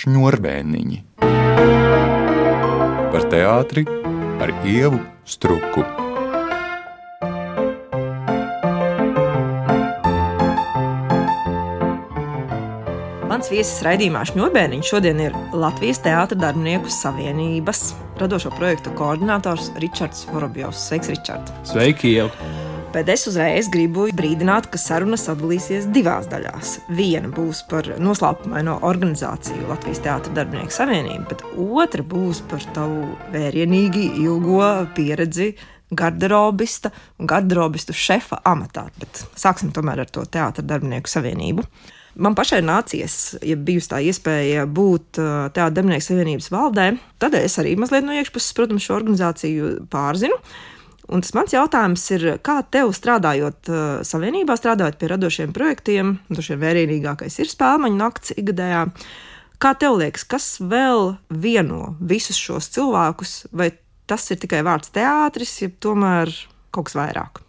šņurbēniņi. Par teātri ar ievu struku. Mans viesis raidījumā Šņurbēniņš šodien ir Latvijas Teātras darbinieku savienības radošo projektu koordinators Ričards Vorobjovs. Sveiks, Ričard! Sveiki, jau! Bet es uzreiz gribu brīdināt, ka saruna sadalīsies divās daļās. Viena būs par noslēpumaino organizāciju Latvijas Teātras darbinieku savienību, bet otra būs par tavu vērienīgi ilgo pieredzi garderobista un garderobistu šefa amatā. Bet sāksim tomēr ar to Teātras darbinieku savienību. Man pašai nācies, ja bijusi tā iespēja būt tādā darbinieku savienības valdē, tad es arī mazliet no iekšpuses, protams, šo organizāciju pārzinu. Un tas mans jautājums ir, kā tev strādājot uh, savienībā, strādājot pie radošiem projektiem, droši vien vērienīgākais ir spēļu nakts ikgadējā. Kā tev liekas, kas vēl vieno visus šos cilvēkus, vai tas ir tikai vārds teātris, ja tomēr kaut kas vairāk?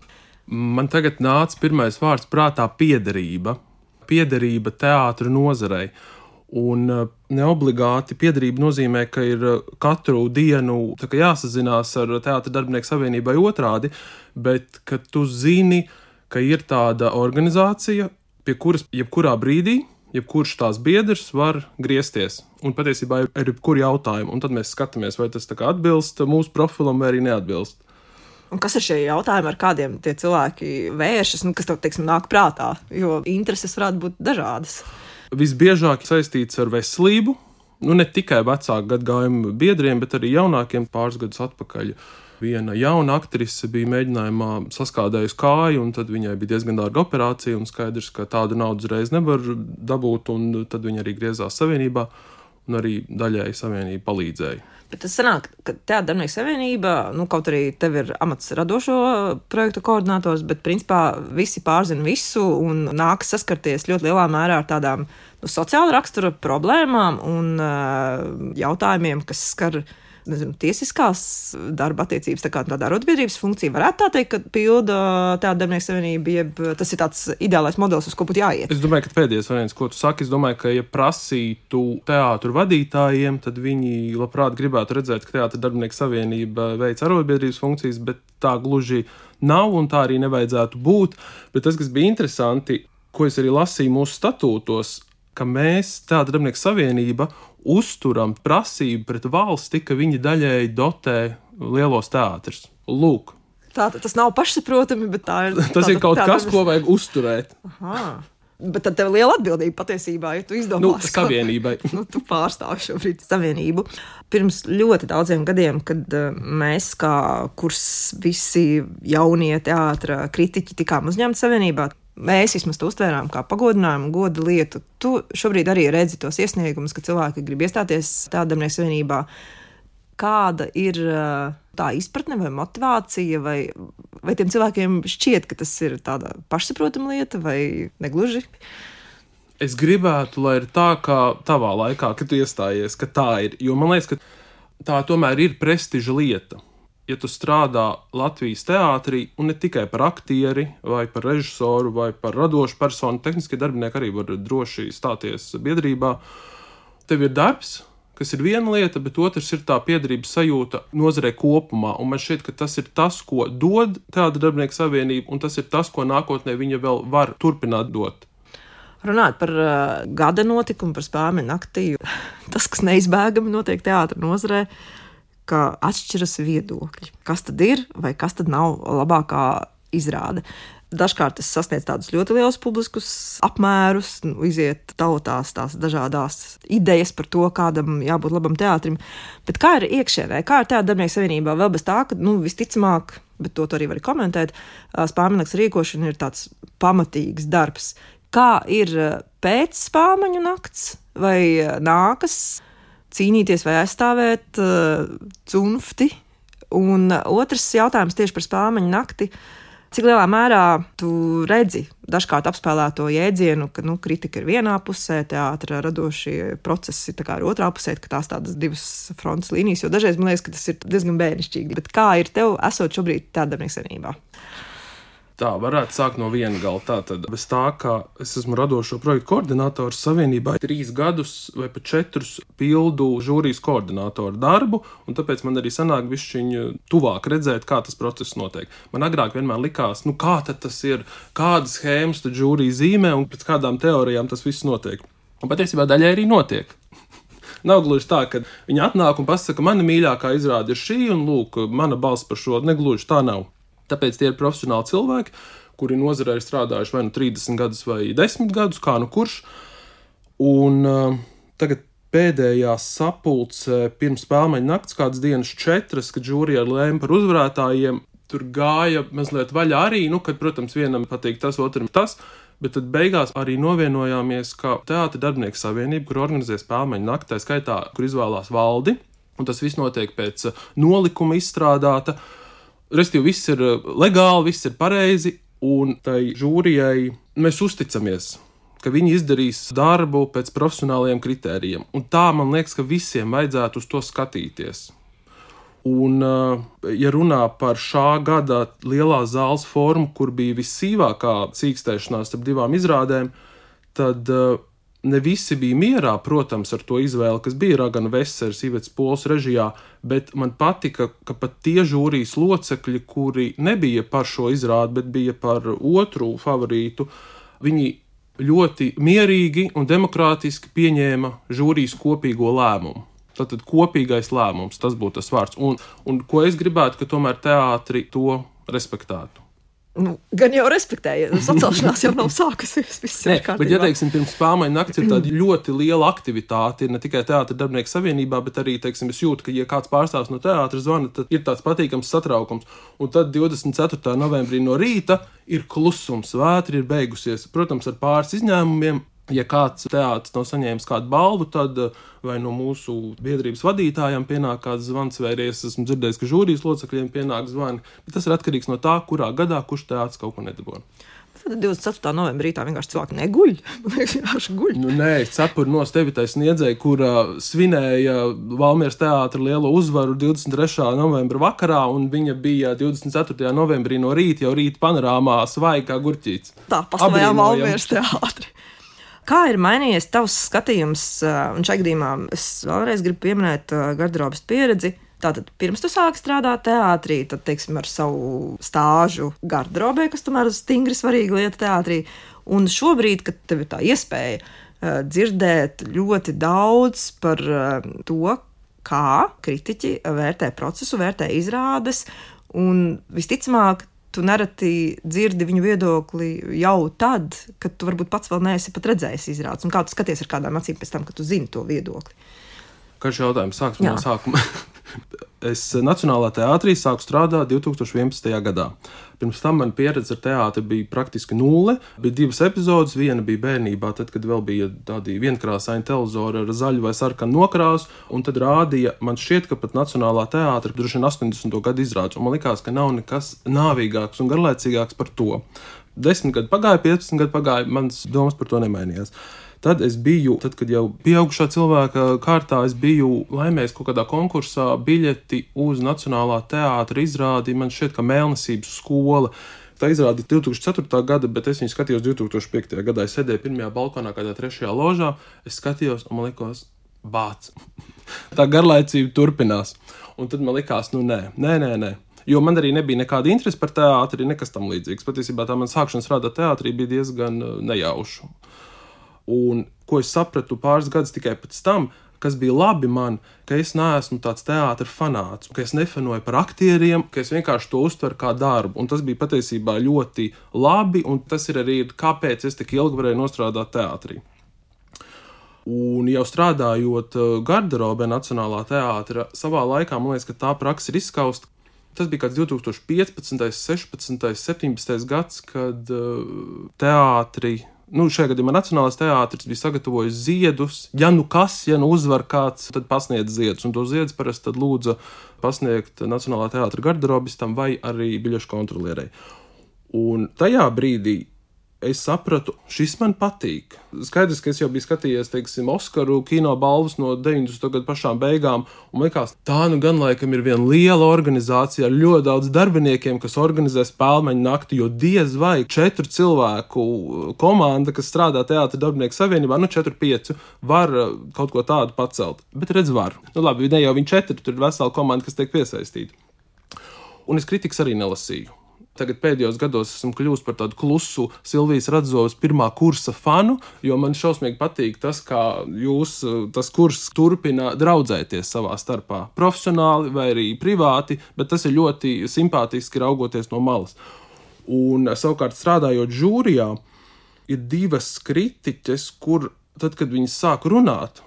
Man tagad nāca pirmais vārds prātā - piederība. Piederība teātris nozarei. Un uh, neobligāti piedarība nozīmē, ka ir uh, katru dienu jāsazinās ar Teātras darbinieku savienībai otrādi, bet ka tu zini, ka ir tāda organizācija, pie kuras jebkurā brīdī, jebkurš tās biedrs var griezties. Un patiesībā ir jebkuru jautājumu, un tad mēs skatāmies, vai tas atbilst mūsu profilam vai arī neatbilst. Un kas ir šie jautājumi, ar kādiem tie cilvēki vēršas, nu, kas tev teiksim, nāk prātā? Jo intereses varētu būt dažādas visbiežāk saistīts ar veselību. Nu, ne tikai vecāku gadsimtu biedriem, bet arī jaunākiem pāris gadus atpakaļ. Viena jauna aktrise bija mēģinājumā saskādējusi kāju, un tad viņai bija diezgan dārga operācija, un skaidrs, ka tādu naudu uzreiz nevar dabūt, un tad viņa arī griezās savienībā, un arī daļēji savienība palīdzēja. Bet tas sanāk, ka Teātris Darbinieks Savienība, nu, kaut arī tev ir amats radošo projektu koordinators, bet principā visi pārzina visu un nākas saskarties ļoti lielā mērā ar tādām nu, sociāla rakstura problēmām un uh, jautājumiem, kas skar nezinu, tiesiskās darba attiecības, tā kā tāda arotbiedrības funkcija, varētu tā teikt, ka pilda tāda darbinieku savienība, jeb tas ir tāds ideālais modelis, uz ko būtu jāiet. Es domāju, ka pēdējais variants, ko tu saki, es domāju, ka, ja prasītu teātru vadītājiem, tad viņi labprāt gribētu redzēt, ka teātra darbinieku savienība veic arotbiedrības funkcijas, bet tā gluži nav un tā arī nevajadzētu būt. Bet tas, kas bija interesanti, ko es arī lasīju mūsu statūtos, ka mēs, tāda darbinieku savienība, uzturam prasību pret valsti, ka viņi daļēji dotē lielos teātrus. Lūk. Tā, tas nav pašsaprotami, bet tā ir. tas tā, ir kaut tā, kas, tā, ko vajag uzturēt. Aha. Bet tad tev ir liela atbildība patiesībā, ja tu izdomā nu, savienībai. nu, tu pārstāvi šobrīd savienību. Pirms ļoti daudziem gadiem, kad uh, mēs, kā kurs visi jaunie teātra kritiķi, tikām uzņemti savienībā, mēs vismaz to uztvērām kā pagodinājumu, godu lietu. Tu šobrīd arī redzi tos iesniegumus, ka cilvēki grib iestāties tādā darbinieku savienībā. Kāda ir tā izpratne vai motivācija, vai, vai tiem cilvēkiem šķiet, ka tas ir tāda pašsaprotama lieta, vai negluži? Es gribētu, lai ir tā, kā tavā laikā, kad tu iestājies, ka tā ir. Jo man liekas, ka tā tomēr ir prestiža lieta ja tu strādā Latvijas teātrī, un ne tikai par aktieri, vai par režisoru, vai par radošu personu, tehniskie darbinieki arī var droši stāties biedrībā. Tev ir darbs, kas ir viena lieta, bet otrs ir tā piedarības sajūta nozarē kopumā. Un man šķiet, ka tas ir tas, ko dod tāda darbinieku savienība, un tas ir tas, ko nākotnē viņa vēl var turpināt dot. Runāt par uh, gada notikumu, par spēļu naktī, tas, kas neizbēgami notiek teātros nozarē, uh, ka atšķiras viedokļi. Kas tad ir vai kas tad nav labākā izrāde? Dažkārt tas sasniedz tādus ļoti lielus publiskus apmērus, nu, iziet tautās tās dažādas idejas par to, kādam jābūt labam teātrim. Bet kā ir iekšēnē, kā ir darbinieku savienībā, vēl bez tā, ka nu, visticamāk, bet to arī var komentēt, spāmaņas rīkošana ir tāds pamatīgs darbs. Kā ir pēc spāmaņu nakts vai nākas? Cīnīties vai aizstāvēt uh, cunfti. Un otrs jautājums tieši par spāņu nakti. Cik lielā mērā tu redzi dažkārt apspēlēto jēdzienu, ka nu, kritika ir vienā pusē, teātris radošie procesi ir otrā pusē, ka tās tādas divas frontes līnijas. Jo dažreiz man liekas, ka tas ir diezgan bērnišķīgi. Bet kā ir tev, esot šobrīd tādā senībā? Tā varētu sākt no viena gala. Tātad, bez tā, ka es esmu radošo projektu koordinators Savienībā, trīs gadus vai pat četrus pildu žūrijas koordinatoru darbu, un tāpēc man arī sanāk višķiņu tuvāk redzēt, kā tas process notiek. Man agrāk vienmēr likās, nu kā tas ir, kādas schēmas tad žūrija zīmē un pēc kādām teorijām tas viss notiek. Un patiesībā daļai arī notiek. Nav gluži tā, ka viņi atnāk un pasaka, mana mīļākā izrāde ir šī, un lūk, mana balss par šo negluži tā nav. Tāpēc tie ir profesionāli cilvēki, kuri nozarē ir strādājuši vai nu 30 gadus, vai 10 gadus, kā nu kurš. Un uh, tagad pēdējā sapulcē pirms spēļu nakts, kādas dienas četras, kad žūrija lēma par uzvarētājiem, tur gāja mazliet vaļā arī, nu, kad, protams, vienam patīk tas, otram tas. Bet tad beigās arī novienojāmies, ka Teātris darbinieku savienība, kur organizē spēļu naktī, tā skaitā, kur izvēlās valdi, un tas viss notiek pēc uh, nolikuma izstrādāta. Restīvi, viss ir uh, legāli, viss ir pareizi, un tai žūrijai mēs uzticamies. Viņi izdarīs darbu pēc profesionāliem kritērijiem. Un tā man liekas, ka visiem vajadzētu uz to skatīties. Un, eh, ja runā par šā gada lielā zāles formu, kur bija vissīvākā cīkstēšanās starp divām izrādēm, tad eh, ne visi bija mierā, protams, ar to izvēli, kas bija Ragana Vesers, Ivets Pols režijā, bet man patika, ka pat tie žūrijas locekļi, kuri nebija par šo izrādi, bet bija par otru favorītu, viņi ļoti mierīgi un demokrātiski pieņēma žūrijas kopīgo lēmumu. Tātad kopīgais lēmums, tas būtu tas vārds. Un, un ko es gribētu, ka tomēr teātri to respektētu. Nu, gan jau respektēju, sacelšanās jau nav sākusies. Nē, bet, ja teiksim, pirms spēļu nakts ir tāda ļoti liela aktivitāte, ir ne tikai teātris darbinieku savienībā, bet arī, teiksim, es jūtu, ka, ja kāds pārstāvs no teātris zvana, tad ir tāds patīkams satraukums. Un tad 24. novembrī no rīta ir klusums, vētra ir beigusies. Protams, ar pāris izņēmumiem, ja kāds teātris nav saņēmis kādu balvu, tad eh, vai no mūsu biedrības vadītājiem pienāk kāds zvans, vai arī es esmu dzirdējis, ka žūrijas locekļiem pienāk zvani. Bet tas ir atkarīgs no tā, kurā gadā kurš teātris kaut ko nedabūna. Tad 24. novembrī tā vienkārši cilvēki neguļ. vienkārši guļ. Nu, nē, cepuri no Stevitais sniedzēja, kur uh, svinēja Valmieras teātra lielo uzvaru 23. novembra vakarā, un viņa bija 24. novembrī no rīta jau rīta panorāmā svaigā gurķīts. Tā, pastāvējām Valmieras teātri. Kā ir mainījies tavs skatījums? Un šajā gadījumā es vēlreiz gribu pieminēt garderobas pieredzi. Tātad, pirms tu sāki strādāt teātrī, tad, teiksim, ar savu stāžu garderobē, kas tomēr ir stingri svarīga lieta teātrī. Un šobrīd, kad tev ir tā iespēja dzirdēt ļoti daudz par to, kā kritiķi vērtē procesu, vērtē izrādes, un visticamāk, tu nereti dzirdi viņu viedokli jau tad, kad tu varbūt pats vēl neesi pat redzējis izrādes. Un kā tu skaties ar kādām acīm pēc tam, kad tu zini to viedokli? Karš jautājums sāksim no sākuma. es Nacionālā teātrī sāku strādāt 2011. gadā. Pirms tam man pieredze ar teātri bija praktiski nulle. Bija divas epizodes. Viena bija bērnībā, tad, kad vēl bija tādi vienkrāsaini televizori ar zaļu vai sarkanu nokrāsu, un tad rādīja, man šķiet, ka pat Nacionālā teātra droši vien 80. gadu izrādes, un man likās, ka nav nekas nāvīgāks un garlaicīgāks par to. Desmit gadi pagāja, 15 gadi pagāja, manas domas par to nemainījās. Tad es biju, tad, kad jau pieaugušā cilvēka kārtā, es biju laimējis kaut kādā konkursā biļeti uz Nacionālā teātra izrādi. Man šķiet, ka Mēlnesības skola. Tā izrādīja 2004. gada, bet es viņu skatījos 2005. gadā. Es sēdēju pirmajā balkonā, kādā trešajā ložā. Es skatījos, un man likās, bāc. Tā garlaicība turpinās. Un tad man likās, nu nē, nē, nē. nē. Jo man arī nebija nekāda interese par teātri, nekas tam līdzīgs. Patiesībā tā man sākšana strādāt teātrī bija diezgan uh, nejauša. Un ko es sapratu pāris gadus tikai pēc tam, kas bija labi man, ka es neesmu tāds teātris fanāts, ka es nefanoju par aktieriem, ka es vienkārši to uztveru kā darbu. Un tas bija patiesībā ļoti labi, un tas ir arī kāpēc es tik ilgi varēju nostrādāt teātrī. Un jau strādājot uh, garderobē Nacionālā teātrā, savā laikā man liekas, ka tā praksa ir izskausta. Tas bija kāds 2015, 16, 17 gads, kad uh, teātri nu, šajā gadījumā Nacionālais teātris bija sagatavojis ziedus. Ja nu kas, ja nu uzvar kāds, tad pasniedz ziedus. Un to ziedus parasti lūdza pasniegt Nacionālā teātra garderobistam vai arī biļešu kontrolierei. Un tajā brīdī es sapratu, šis man patīk. Skaidrs, ka es jau biju skatījies, teiksim, Oskaru kino balvas no 90. gadu pašām beigām, un likās, tā nu gan laikam ir viena liela organizācija ar ļoti daudz darbiniekiem, kas organizē spēļu nakti, jo diez vai četru cilvēku komanda, kas strādā Teātris darbinieku savienībā, nu, 4-5, var uh, kaut ko tādu pacelt. Bet redz, var. Nu, labi, ne jau viņi četri, tur ir vesela komanda, kas tiek piesaistīta. Un es kritikas arī nelasīju tagad pēdējos gados esmu kļuvis par tādu klusu Silvijas Radzovas pirmā kursa fanu, jo man šausmīgi patīk tas, kā jūs, tas kurs turpina draudzēties savā starpā. Profesionāli vai arī privāti, bet tas ir ļoti simpātiski raugoties no malas. Un savukārt strādājot žūrijā, ir divas kritiķes, kur tad, kad viņas sāk runāt,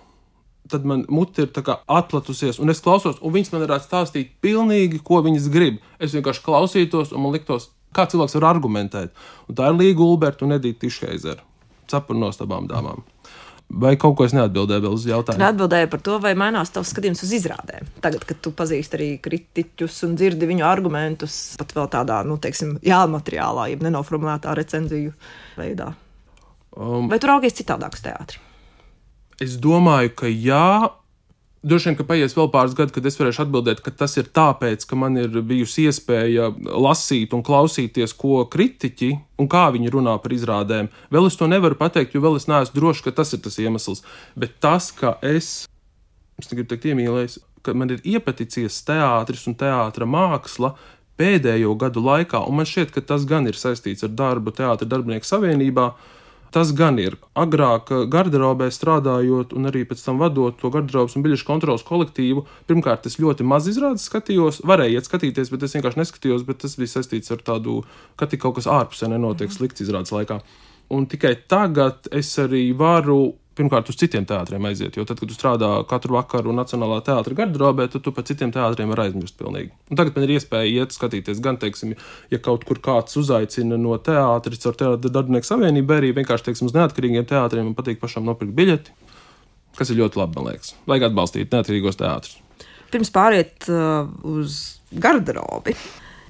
tad man mute ir atplatusies, un es klausos, un viņas man varētu stāstīt pilnīgi, ko viņas grib. Es vienkārši klausītos, un man liktos, kā cilvēks var argumentēt. Un tā ir Līga Ulberta un Edita Tišheizera. Cepuri no abām dāmām. Vai kaut ko es neatbildēju vēl uz jautājumu? Neatbildēju par to, vai mainās tavs skatījums uz izrādēm. Tagad, kad tu pazīsti arī kritiķus un dzirdi viņu argumentus, pat vēl tādā, nu, teiksim, jāmateriālā, jeb nenoformulētā recenziju veidā. Um, vai tu raugies citādāk uz teātri? Es domāju, ka jā. Droši vien, ka paies vēl pāris gadi, kad es varēšu atbildēt, ka tas ir tāpēc, ka man ir bijusi iespēja lasīt un klausīties, ko kritiķi un kā viņi runā par izrādēm. Vēl es to nevaru pateikt, jo vēl es neesmu drošs, ka tas ir tas iemesls. Bet tas, ka es, es negribu teikt, iemīlējis, ka man ir iepaticies teātris un teātra māksla pēdējo gadu laikā, un man šķiet, ka tas gan ir saistīts ar darbu Teātris darbinieku savienībā Tas gan ir. Agrāk, eh, garderobē strādājot, un arī pēc tam vadot to garderobas un biļešu kontrolas kolektīvu, pirmkārt, es ļoti maz izrādes skatījos. Varēju iet skatīties, bet es vienkārši neskatījos, bet tas bija saistīts ar tādu, ka tik kaut kas ārpusē nenotiek slikts izrādes laikā. Un tikai tagad es arī varu pirmkārt uz citiem teātriem aiziet. Jo tad, kad tu strādā katru vakaru Nacionālā teātra garderobē, tad tu par citiem teātriem vari aizmirst pilnīgi. Un tagad man ir iespēja iet skatīties, gan, teiksim, ja kaut kur kāds uzaicina no teātris ar teātra darbinieku savienību, arī vienkārši, teiksim, uz neatkarīgiem teātriem man patīk pašam nopirkt biļeti, kas ir ļoti labi, man liekas. Vajag atbalstīt neatkarīgos teātrus. Pirms pāriet uh, uz garderobi.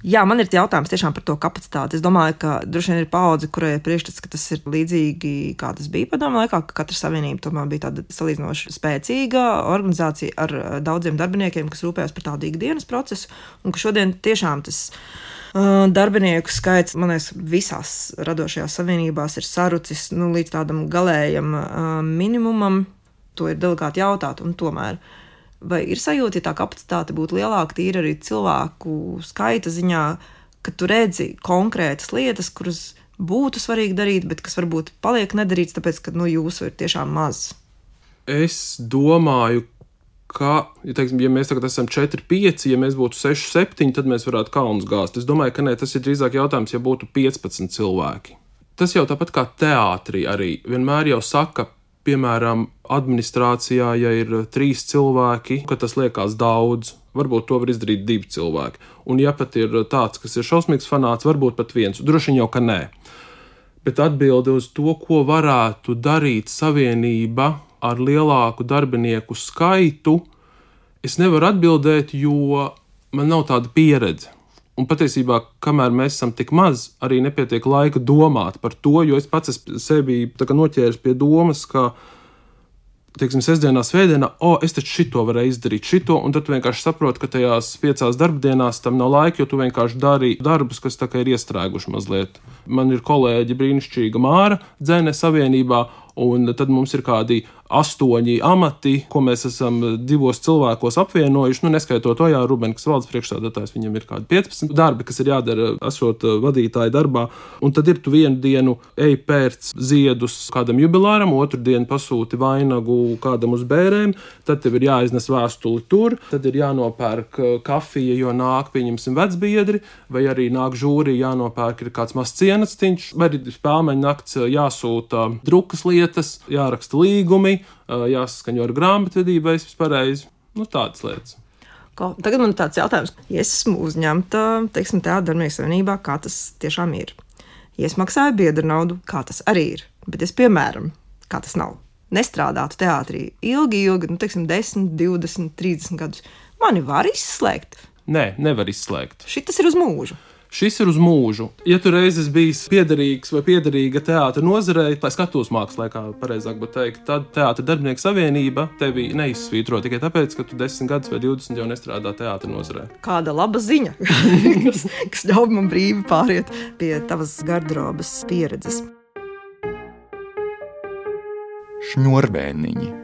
Jā, man ir jautājums tiešām par to kapacitāti. Es domāju, ka droši vien ir paudze, kurai ir priekšstats, ka tas ir līdzīgi kā tas bija padomu laikā, ka katra savienība tomēr bija tāda salīdzinoši spēcīga organizācija ar eh, daudziem darbiniekiem, kas rūpējās par tādu ikdienas procesu, un ka šodien tiešām tas uh, darbinieku skaits, liekas, visās radošajās savienībās ir sarucis nu, līdz tādam galējam uh, minimumam. To ir delikāti jautāt, un tomēr vai ir sajūta, ja tā kapacitāte būtu lielāka, tīri arī cilvēku skaita ziņā, ka tu redzi konkrētas lietas, kuras būtu svarīgi darīt, bet kas varbūt paliek nedarīts, tāpēc, ka nu, jūsu ir tiešām maz? Es domāju, ka, ja, teiksim, ja mēs tagad esam 4, 5, ja mēs būtu 6, 7, tad mēs varētu kalnus gāzt. Es domāju, ka nē, tas ir drīzāk jautājums, ja būtu 15 cilvēki. Tas jau tāpat kā teātrī arī vienmēr jau saka, piemēram, administrācijā, ja ir trīs cilvēki, ka tas liekas daudz. Varbūt to var izdarīt divi cilvēki. Un, ja pat ir tāds, kas ir šausmīgs fanāts, varbūt pat viens. Droši vien jau ka nē. Bet atbilde uz to, ko varētu darīt savienība ar lielāku darbinieku skaitu, es nevaru atbildēt, jo man nav tāda pieredze. Un patiesībā, kamēr mēs esam tik maz, arī nepietiek laika domāt par to, jo es pats sevi noķēris pie domas, ka, teiksim, sestdienā, svētdienā, o, oh, es taču šito varēju izdarīt, šito, un tad vienkārši saprotu, ka tajās piecās darbdienās tam nav laika, jo tu vienkārši dari darbus, kas tā kā ir iestrēguši mazliet. Man ir kolēģi brīnišķīga Māra Dzēne Savienībā, un tad mums ir kādi astoņi amati, ko mēs esam divos cilvēkos apvienojuši. Nu, neskaitot to, jā, Rubens, kas valdes priekšstādātājs, viņam ir kādi 15 darbi, kas ir jādara, esot uh, vadītāja darbā. Un tad ir tu vienu dienu ej pērc ziedus kādam jubilāram, otru dienu pasūti vainagu kādam uz bērēm, tad tev ir jāiznes vēstuli tur, tad ir jānopērk uh, kafija, jo nāk, pieņemsim, vecbiedri, vai arī nāk žūri, jānopērk ir kāds mazs cienatiņš, vai arī spēlmeņa nakts jāsūta drukas lietas, jāraksta līgumi jāsaskaņo ar grāmatvedību, vai es pareizi. Nu, tādas lietas. Ko, tagad man ir tāds jautājums, ja es esmu uzņemta, teiksim, tādā darbinieka savienībā, kā tas tiešām ir. Ja es maksāju biedru naudu, kā tas arī ir, bet es, piemēram, kā tas nav, nestrādātu teātrī ilgi, ilgi, nu, teiksim, 10, 20, 30 gadus, mani var izslēgt. Nē, nevar izslēgt. Šis ir uz mūžu. Šis ir uz mūžu. Ja tu reiz esi bijis piederīgs vai piederīga teātris nozarei, tā skatos mākslā, kā pareizāk būtu teikt, tad Teātris darbinieku savienība tevi neizsvītro tikai tāpēc, ka tu 10 gadus vai 20 jau nestrādā teātris nozarē. Kāda laba ziņa, kas, kas ļauj man brīvi pāriet pie tavas garderobas pieredzes. Šņurbēniņi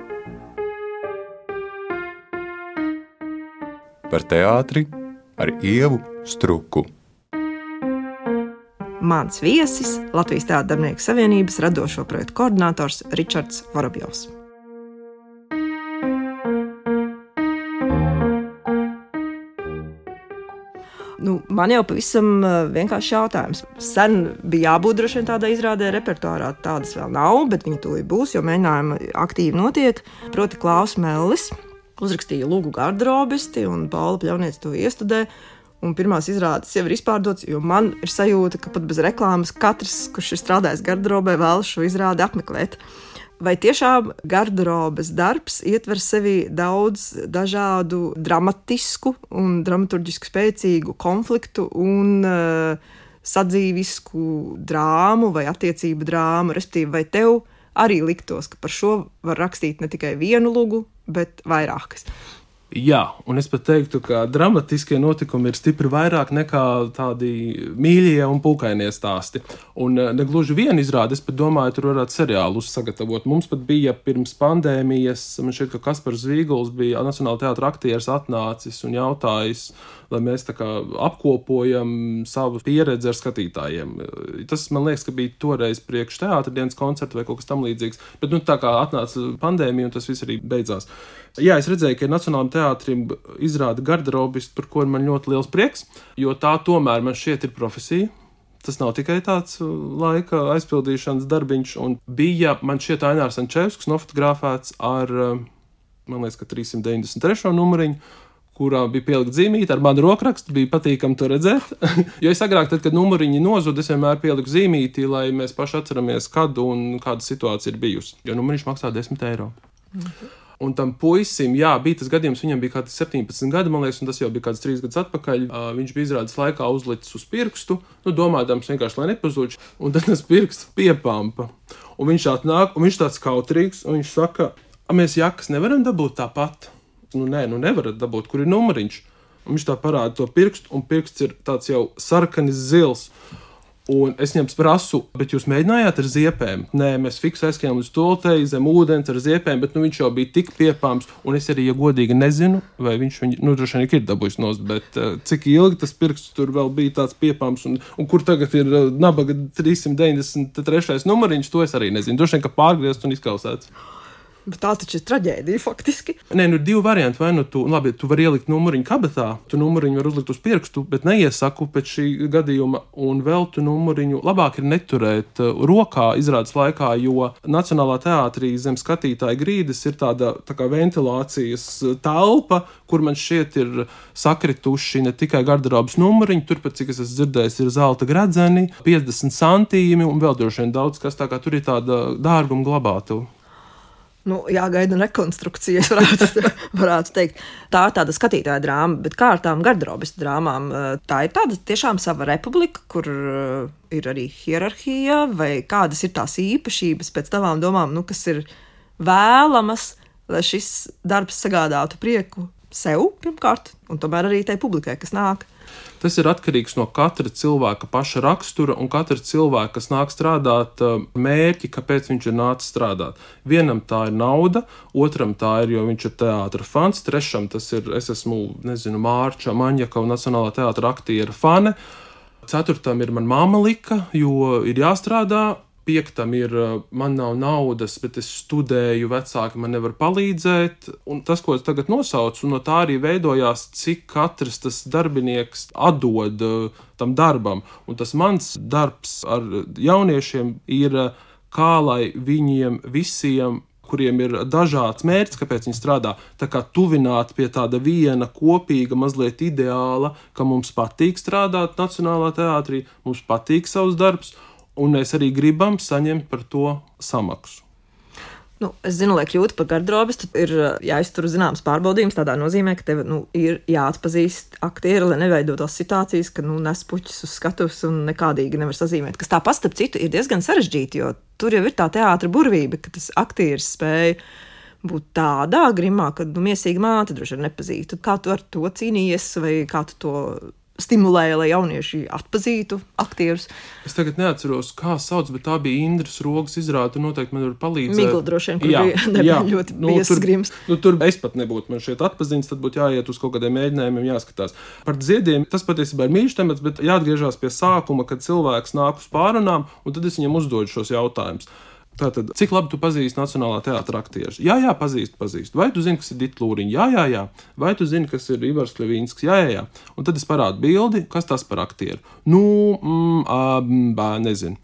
par teātri ar ievu struku. Mans viesis Latvijas Teātris Darbinieku Savienības radošo projektu koordinators Ričards Vorobjovs. Nu, man jau pavisam uh, vienkārši jautājums. Sen bija jābūt droši vien tādai izrādē, repertuārā tādas vēl nav, bet viņi to būs, jo mēģinājumi aktīvi notiek. Proti, Klaus Mellis uzrakstīja Lūgu garderobisti, un Paula Pļauniec to iestudēja. Un pirmās izrādes jau ir izpārdotas, jo man ir sajūta, ka pat bez reklāmas katrs, kurš ir strādājis garderobē, vēlas šo izrādi apmeklēt. Vai tiešām garderobes darbs ietver sevi daudz dažādu dramatisku un dramaturgisku spēcīgu konfliktu un uh, sadzīvisku drāmu vai attiecību drāmu? Respektīvi, vai tev arī liktos, ka par šo var rakstīt ne tikai vienu lugu, bet vairākas? Jā, un es pat teiktu, ka dramatiskie notikumi ir stipri vairāk nekā tādi mīļie un pūkainie stāsti. Un eh, ne gluži viena izrāde, es pat domāju, tur varētu seriālus sagatavot. Mums pat bija pirms pandēmijas, man šķiet, ka Kaspars Zīguls bija Nacionāla teātra aktieris atnācis un jautājis, lai mēs tā kā apkopojam savu pieredzi ar skatītājiem. Tas man liekas, ka bija toreiz priekš teātra dienas koncerta vai kaut kas tam līdzīgs. Bet nu tā kā atnāca pandēmija un tas viss arī beidzās. Jā, es redzēju, ka Nacionālajam teātrim izrāda garderobistu, par ko man ļoti liels prieks, jo tā tomēr man šķiet ir profesija. Tas nav tikai tāds uh, laika aizpildīšanas darbiņš, un bija man šķiet Ainārs Ančevskis nofotografēts ar, uh, man liekas, 393. numuriņu, kurā bija pielikt zīmīti ar manu rokrakstu. Bija patīkami to redzēt. jo es agrāk, tad, kad numuriņi nozuda, es vienmēr pieliku zīmīti, lai mēs paši atceramies, kad un kāda situācija ir bijusi. Jo numuriņš maksā 10 eiro. Mhm. Un tam puisim, jā, bija tas gadījums, viņam bija kaut kāds 17 gadi, man liekas, un tas jau bija kāds 3 gadus atpakaļ. Uh, viņš bija izrādes laikā uzlicis uz pirkstu, nu, domājams, vienkārši lai nepazūd, un tad tas pirksts piepampa. Un viņš atnāk, un viņš tāds kautrīgs, un viņš saka, mēs jakas nevaram dabūt tāpat. Nu, nē, nu nevarat dabūt, kur ir numuriņš. Un viņš tā parāda to pirkstu, un pirksts ir tāds jau sarkanis zils. Un es viņam prasu, bet jūs mēģinājāt ar ziepēm? Nē, mēs fiksējām uz stultei, zem ūdens ar ziepēm, bet nu, viņš jau bija tik piepāms. Un es arī, ja godīgi nezinu, vai viņš viņu, nu, droši vien ir dabūjis nost, bet uh, cik ilgi tas pirksts tur vēl bija tāds piepāms, un, un kur tagad ir uh, nabaga 393. numuriņš, to es arī nezinu. Droši vien, ka pārgriezt un izkausēts. Bet tā taču ir traģēdija faktiski. Nē, nu ir divi varianti. Vai nu tu, nu, labi, tu vari ielikt numuriņu kabatā, tu numuriņu vari uzlikt uz pirkstu, bet neiesaku pēc šī gadījuma, un vēl tu numuriņu labāk ir neturēt uh, rokā izrādes laikā, jo Nacionālā teātrī zem skatītāja grīdas ir tāda tā kā ventilācijas uh, telpa, kur man šķiet ir sakrituši ne tikai garderobas numuriņi, turpat, cik es esmu dzirdējis, ir zelta gradzeni, 50 centīmi un vēl droši vien daudz kas tā kā tur ir tāda dārguma glabātuva nu, jāgaida rekonstrukcija, varētu, varētu teikt. Tā ir tāda skatītāja drāma, bet kā ar tām garderobas drāmām, eh, tā ir tāda tiešām sava republika, kur eh, ir arī hierarhija, vai kādas ir tās īpašības pēc tavām domām, nu, kas ir vēlamas, lai šis darbs sagādātu prieku sev pirmkārt, un tomēr arī tai publikai, kas nāk. Tas ir atkarīgs no katra cilvēka paša rakstura un katra cilvēka, kas nāk strādāt, uh, mērķi, kāpēc viņš ir nācis strādāt. Vienam tā ir nauda, otram tā ir, jo viņš ir teātris fans, trešam tas ir, es esmu, nezinu, Mārča Maņaka un Nacionālā teātra aktiera fane. Ceturtam ir mana māma lika, jo ir jāstrādā, piektam ir, man nav naudas, bet es studēju, vecāki man nevar palīdzēt. Un tas, ko es tagad nosaucu, no tā arī veidojās, cik katrs tas darbinieks atdod tam darbam. Un tas mans darbs ar jauniešiem ir, kā lai viņiem visiem kuriem ir dažāds mērķis, kāpēc viņi strādā. Tā kā tuvināt pie tāda viena kopīga, mazliet ideāla, ka mums patīk strādāt Nacionālā teātrī, mums patīk savs darbs, un mēs arī gribam saņemt par to samaksu. Nu, es zinu, lai kļūtu par garderobistu, ir uh, jāiztur zināms pārbaudījums. Tādā nozīmē, ka tev nu, ir jāatpazīst aktieri, lai neveidotos situācijas, ka nu, nes puķis uz skatuves un nekādīgi nevar sazīmēt. Kas tā pastāv citu ir diezgan sarežģīti, jo tur jau ir tā teātris burvība, ka tas aktieris spēja būt tādā grimā, ka nu, mīsīga māte droši vien nepazītu. Kā tu ar to cīnījies, vai kā tu to stimulēja, lai jaunieši atpazītu aktierus. Es tagad neatceros, kā sauc, bet tā bija Indras rokas izrāde. Noteikti man var palīdzēt. Migla droši vien, kur jā, bija jā. ļoti nu, tur, grims. Nu, tur es pat nebūtu man šeit atpazīstams, tad būtu jāiet uz kaut kādiem mēģinājumiem, jāskatās. Par ziediem tas patiesībā ir mīļš temats, bet jāatgriežas pie sākuma, kad cilvēks nāk uz pārunām, un tad es viņam uzdodu šos jautājumus. Tātad, cik labi tu pazīsti Nacionālā teātris aktierus? Jā, jā, pazīstu, pazīstu. Vai tu zini, kas ir Dita Lūriņa? Jā, jā, jā. Vai tu zini, kas ir Ivars Kļavīnskis? Jā, jā, jā. Un tad es parādu bildi, kas tas par aktieru. Nu, mm, ā, nezinu.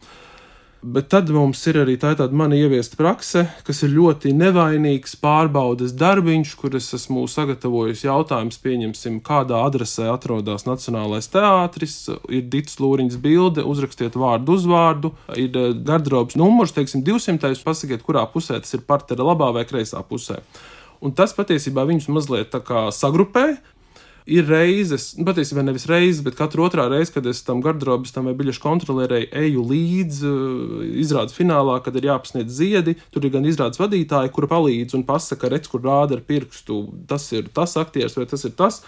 Bet tad mums ir arī tā tāda mana ieviesta prakse, kas ir ļoti nevainīgs pārbaudas darbiņš, kur es esmu sagatavojis jautājumus, pieņemsim, kādā adresē atrodas Nacionālais teātris, ir Dits Lūriņas bilde, uzrakstiet vārdu uzvārdu, ir eh, garderobas numurs, teiksim, 200, pasakiet, kurā pusē tas ir partera labā vai kreisā pusē. Un tas patiesībā viņus mazliet sagrupē, ir reizes, nu, patiesībā nevis reizes, bet katru otrā reizi, kad es tam garderobistam vai biļešu kontrolierēju eju līdzi uh, izrādes finālā, kad ir jāpasniedz ziedi, tur ir gan izrādes vadītāji, kura palīdz un pasaka, redz, kur rāda ar pirkstu, tas ir tas aktieris vai tas ir tas.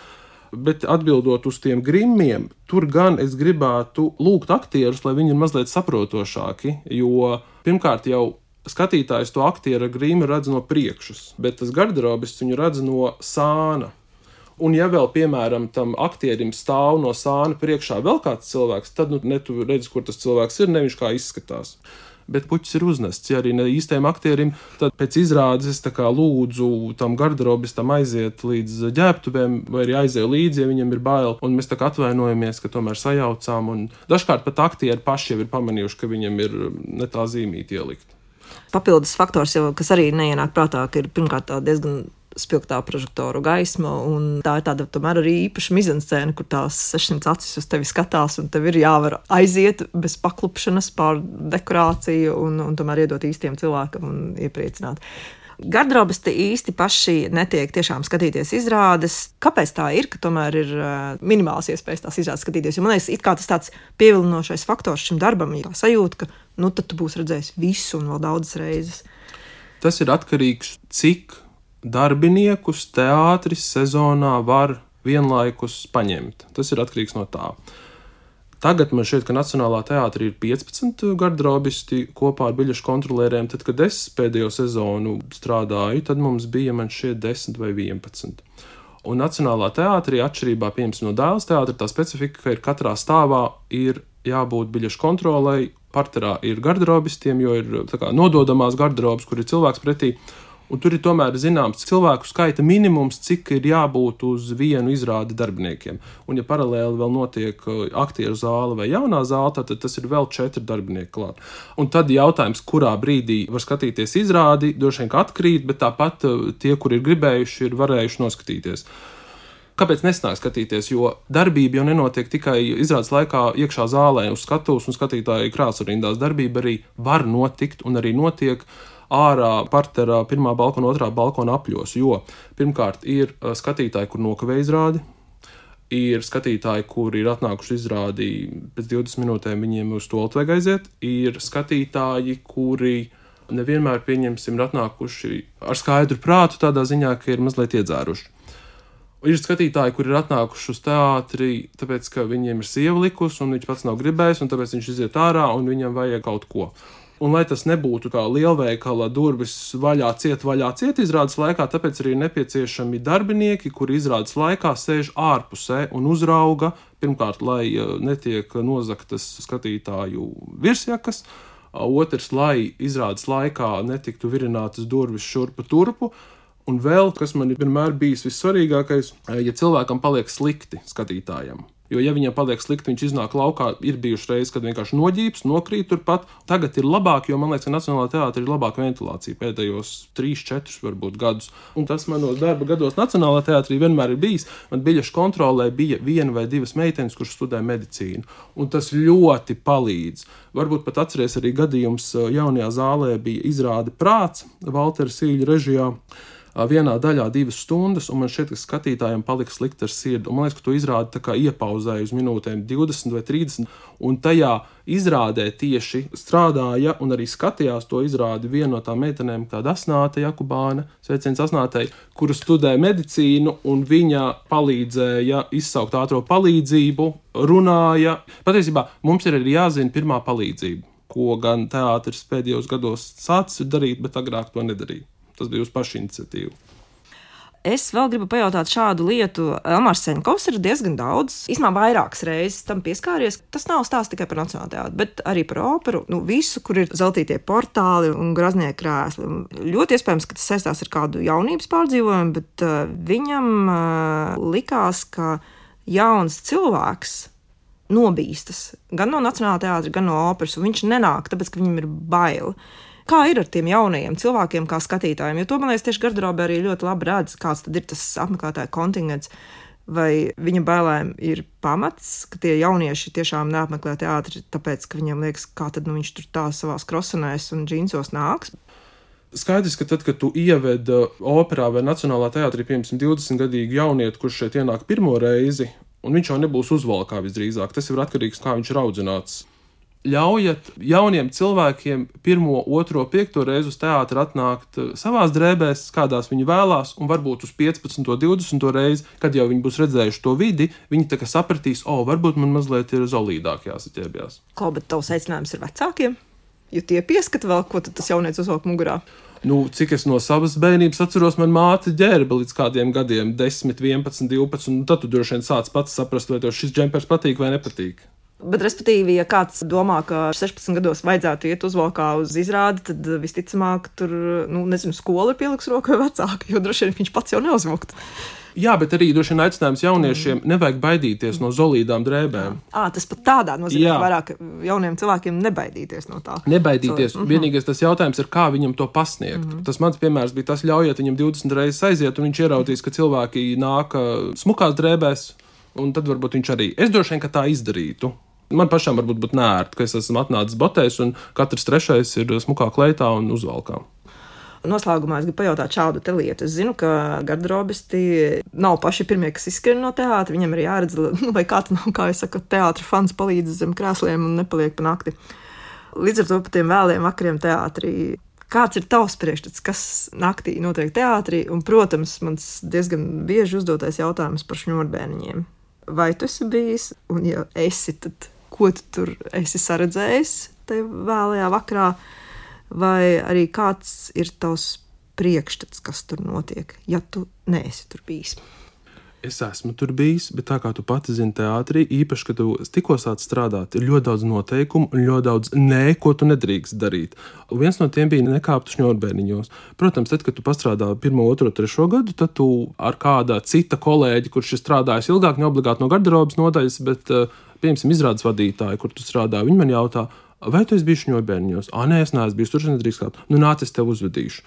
Bet atbildot uz tiem grimiem, tur gan es gribētu lūgt aktierus, lai viņi ir mazliet saprotošāki. Jo pirmkārt, jau skatītājs to aktieru grīmu redz no priekšas, bet tas garderobists viņu redz no sāna. Un, ja vēl, piemēram, tam aktierim stāv no sāna priekšā vēl kāds cilvēks, tad nu, ne tu redzi, kur tas cilvēks ir, nevis kā izskatās. Bet puķis ir uznests. Ja arī ne īstajam aktierim, tad pēc izrādes es lūdzu tam garderobistam aiziet līdz ģērbtuvēm, vai arī aizēju līdzi, ja viņam ir bail. Un mēs tā kā atvainojamies, ka tomēr sajaucām. Un dažkārt pat aktieri paši jau ir pamanījuši, ka viņam ir ne tā zīmīta ielikt. Papildus faktors, jau, kas arī neienāk prātā, ka ir pirmkārt diezgan spilgtā prožektoru gaisma. Tā ir tāda tomēr arī īpaša mizanscēna, kur tās 600 acis uz tevi skatās, un tev ir jāvar aiziet bez paklupšanas pār dekorāciju un, un tomēr iedot īstiem cilvēkam un iepriecināt. Garderobas te īsti paši netiek tiešām skatīties izrādes. Kāpēc tā ir, ka tomēr ir minimāls iespējas tās izrādes skatīties? Jo man liekas, tas tāds pievilinošais faktors šim darbam ir sajūta, ka nu tad tu būsi redzējis visu un vēl daudzas reizes. Tas ir atkarīgs no cik darbiniekus teātris sezonā var vienlaikus paņemt. Tas ir atkarīgs no tā. Tagad man šķiet, ka Nacionālā teātrī ir 15 garderobisti kopā ar biļešu kontrolieriem. Tad, kad es pēdējo sezonu strādāju, tad mums bija šķiet 10 vai 11. Un Nacionālā teātrī, atšķirībā no dēls teātra, tā specifika, ka ir katrā stāvā ir jābūt biļešu kontrolei, parterā ir garderobistiem, jo ir kā, nododamās garderobas, kur ir cilvēks pretī. Un tur ir tomēr zināms cilvēku skaita minimums, cik ir jābūt uz vienu izrādi darbiniekiem. Un, ja paralēli vēl notiek uh, aktieru zāle vai jaunā zāle, tad tas ir vēl četri darbinieki klāt. Un tad jautājums, kurā brīdī var skatīties izrādi, droši vien atkrīt, bet tāpat uh, tie, kur ir gribējuši, ir varējuši noskatīties. Kāpēc nesnāk skatīties? Jo darbība jau nenotiek tikai izrādes laikā, iekšā zālē, uz skatuves un skatītāju krāsu rindās. Darbība arī var notikt un arī notiek ārā parterā, pirmā balkona, otrā balkona apļos. Jo pirmkārt ir skatītāji, kur nokavē izrādi. Ir skatītāji, kuri ir atnākuši izrādi pēc 20 minūtēm, viņiem uz to vajag aiziet. Ir skatītāji, kuri nevienmēr, pieņemsim, ir atnākuši ar skaidru prātu, tādā ziņā, ka ir mazliet iedzēruši. Ir skatītāji, kur ir atnākuši uz teātri, tāpēc, ka viņiem ir sieva likus, un viņš pats nav gribējis, un tāpēc viņš iziet ārā, un viņam vajag kaut ko. Un, lai tas nebūtu kā lielveikala durvis vaļā, ciet vaļā, ciet izrādes laikā, tāpēc arī ir nepieciešami darbinieki, kuri izrādes laikā sēž ārpusē un uzrauga, pirmkārt, lai netiek nozaktas skatītāju virsjakas, otrs, lai izrādes laikā netiktu virinātas durvis šurpu turpu. Un vēl, kas man ir vienmēr bijis vissvarīgākais, ja cilvēkam paliek slikti skatītājam, Jo, ja viņam paliek slikti, viņš iznāk laukā. Ir bijušas reizes, kad vienkārši noģības, nokrīt turpat. Tagad ir labāk, jo man liekas, ka Nacionālajā teātrī ir labāka ventilācija pēdējos 3, 4, varbūt gadus. Un tas manos darba gados Nacionālajā teātrī vienmēr ir bijis. Man biļešu kontrolē bija viena vai divas meitenes, kuras studē medicīnu. Un tas ļoti palīdz. Varbūt pat atceries arī gadījums jaunajā zālē bija izrāde prāts Valtera Sīļa režijā vienā daļā divas stundas, un man šķiet, ka skatītājiem palika slikti ar sirdi. Un man liekas, ka tu izrādi tā kā iepauzēji uz minūtēm 20 vai 30, un tajā izrādē tieši strādāja un arī skatījās to izrādi viena no tām meitenēm, tāda asnāte Jakubāne, sveiciens asnātei, kura studē medicīnu, un viņa palīdzēja izsaukt ātro palīdzību, runāja. Patiesībā mums ir arī jāzina pirmā palīdzība ko gan teātris pēdējos gados sācis darīt, bet agrāk to nedarīja. Tas bija uz pašu iniciatīvu. Es vēl gribu pajautāt šādu lietu. Elmārs Senkovs ir diezgan daudz, īstenībā vairākas reizes tam pieskāries. Tas nav stāsts tikai par nacionālo teātru, bet arī par operu. Nu, visu, kur ir zeltītie portāli un graznie krēsli. Ļoti iespējams, ka tas saistās ar kādu jaunības pārdzīvojumu, bet uh, viņam uh, likās, ka jauns cilvēks nobīstas gan no nacionālā teātra, gan no operas. Viņš nenāk, tāpēc ka viņam ir bail. Kā ir ar tiem jaunajiem cilvēkiem, kā skatītājiem? Jo to man liekas, tieši garderobē arī ļoti labi redz, kāds ir tas apmeklētāju kontingents. Vai viņa bailēm ir pamats, ka tie jaunieši tiešām neapmeklē teātri, tāpēc, ka viņiem liekas, kā tad nu, viņš tur tā savā krosenēs un džinsos nāks? Skaidrs, ka tad, kad tu ieved operā vai nacionālā teātrī, piemēram, 20 gadīgu jaunieti, kurš šeit ienāk pirmo reizi, un viņš jau nebūs uzvalkā visdrīzāk, tas ir atkarīgs no tā, kā viņš ir audzināts ļaujat jauniem cilvēkiem pirmo, otro, piekto reizi uz teātri atnākt eh, savās drēbēs, kādās viņi vēlās, un varbūt uz 15, 20 reizi, kad jau viņi būs redzējuši to vidi, viņi kā sapratīs, o, oh, varbūt man mazliet ir zolīdāk jāsaķērbjās. Ko, bet tavs aicinājums ir vecākiem? Jo tie pieskata vēl, ko tas jaunietis uzvelk mugurā. Nu, cik es no savas bērnības atceros, man māte ģērba līdz kādiem gadiem, 10, 11, 12, un tad tu droši vien sāc pats saprast, vai tev šis džempers patīk vai nepatīk. Bet, respektīvi, ja kāds domā, ka 16 gados vajadzētu iet uzvalkā uz izrādi, tad visticamāk, tur, nu, nezinu, skola ir pieliks rokai vecāka, jo droši vien viņš pats jau neuzvilkt. Jā, bet arī droši vien aicinājums jauniešiem mm. nevajag baidīties no zolīdām drēbēm. À, tas pat tādā nozīmē, ka vairāk jauniem cilvēkiem nebaidīties no tā. Nebaidīties. Mm -hmm. Vienīgais tas jautājums ir, kā viņam to pasniegt. Mm -hmm. Tas mans piemērs bija tas, ļaujiet viņam 20 reizes aiziet, un viņš ieraudzīs, ka cilvēki nāk smukās drēbēs, un tad varbūt viņš arī. Es droši vien, ka tā izdarītu. Man pašam varbūt būtu nērti, ka es esmu atnācis botēs, un katrs trešais ir smukā kleitā un uzvalkā. Noslēgumā es gribu pajautāt šādu lietu. Es zinu, ka garderobisti nav paši pirmie, kas izskrien no teātra. Viņam ir jāredz, nu, vai kāds nav, kā jau saka, teātris fans palīdz zem krēsliem un nepaliek pa nakti. Līdz ar to pa tiem vēliem vakariem teātrī. Kāds ir tavs priekšstats, kas naktī notiek teātrī? Un, protams, mans diezgan bieži uzdotais jautājums par šņurbēniņiem. Vai tu esi bijis, un ja esi, tad ko tu tur esi saredzējis tajā vēlajā vakarā, vai arī kāds ir tavs priekšstats, kas tur notiek, ja tu neesi tur bijis. Es esmu tur bijis, bet tā kā tu pati zini, teātrī, īpaši, kad tu tikko sāc strādāt, ir ļoti daudz noteikumu un ļoti daudz nē, ko tu nedrīkst darīt. Un viens no tiem bija nekāpt šņurbēniņos. Protams, tad, kad tu pastrādā pirmo, otro, trešo gadu, tad tu ar kāda cita kolēģi, kurš ir strādājis ilgāk, ne obligāti no garderobas nodaļas, bet uh, piemēram, izrādes vadītāji, kur tu strādā, viņi man jautā, vai tu esi bijis šņurbēniņos? Ah, nē, es neesmu bijis tur, nedrīkst kāpt. Nu, nāc, es tev uzvedīšu.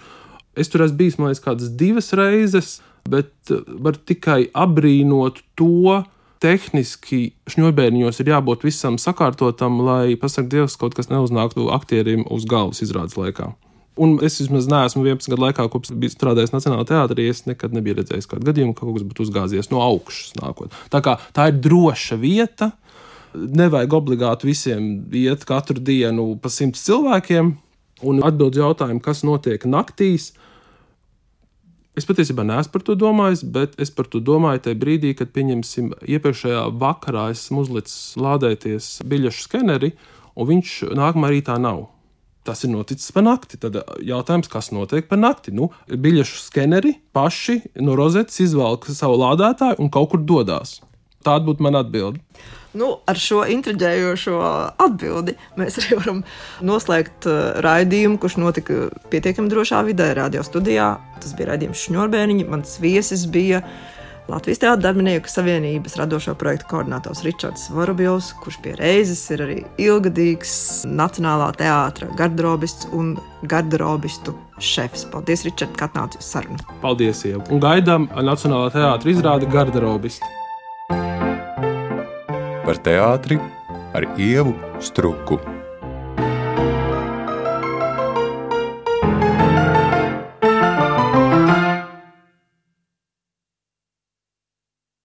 Es tur esmu bijis, man liekas, kādas divas reizes, bet uh, var tikai apbrīnot to. Tehniski šņurbēniņos ir jābūt visam sakārtotam, lai, pasak Dievs, kaut kas neuznāktu aktierim uz galvas izrādes laikā. Un es vismaz neesmu 11 gadu laikā, kopš biju strādājis Nacionālajā teātrī. Es nekad nebiju redzējis kādu gadījumu, ka kaut kas būtu uzgāzies no augšas nākot. Tā, kā, tā ir droša vieta, nevajag obligāti visiem iet katru dienu pa simts cilvēkiem un atbild jautājumu, kas notiek naktīs. Es patiesībā neesmu par to domājis, bet es par to domāju tajā brīdī, kad, pieņemsim, iepriekšējā vakarā esmu uzlicis lādēties biļešu skeneri, un viņš nākamā rītā nav. Tas ir noticis pa nakti. Tad jautājums, kas notiek pa nakti? Nu, biļešu skeneri paši no rozetes izvelk savu lādētāju un kaut kur dodas. Tāda būtu mana atbilde. Nu, ar šo intriģējošo atbildi mēs arī varam noslēgt uh, raidījumu, kurš notika pietiekami drošā vidē, radio studijā. Tas bija raidījums Šņurbēniņa. Mans viesis bija Latvijas Teātras darbinieku savienības radošo projektu koordinators Ričards Vorobjovs, kurš pie reizes ir arī ilgadīgs Nacionālā teātra garderobists un garderobistu šefs. Paldies, Ričard, ka atnāci uz sarunu. Paldies, Ieva! Un gaidām Nacionālā teātra izrādi garderobistu. Par teātri ar Ievu Struku.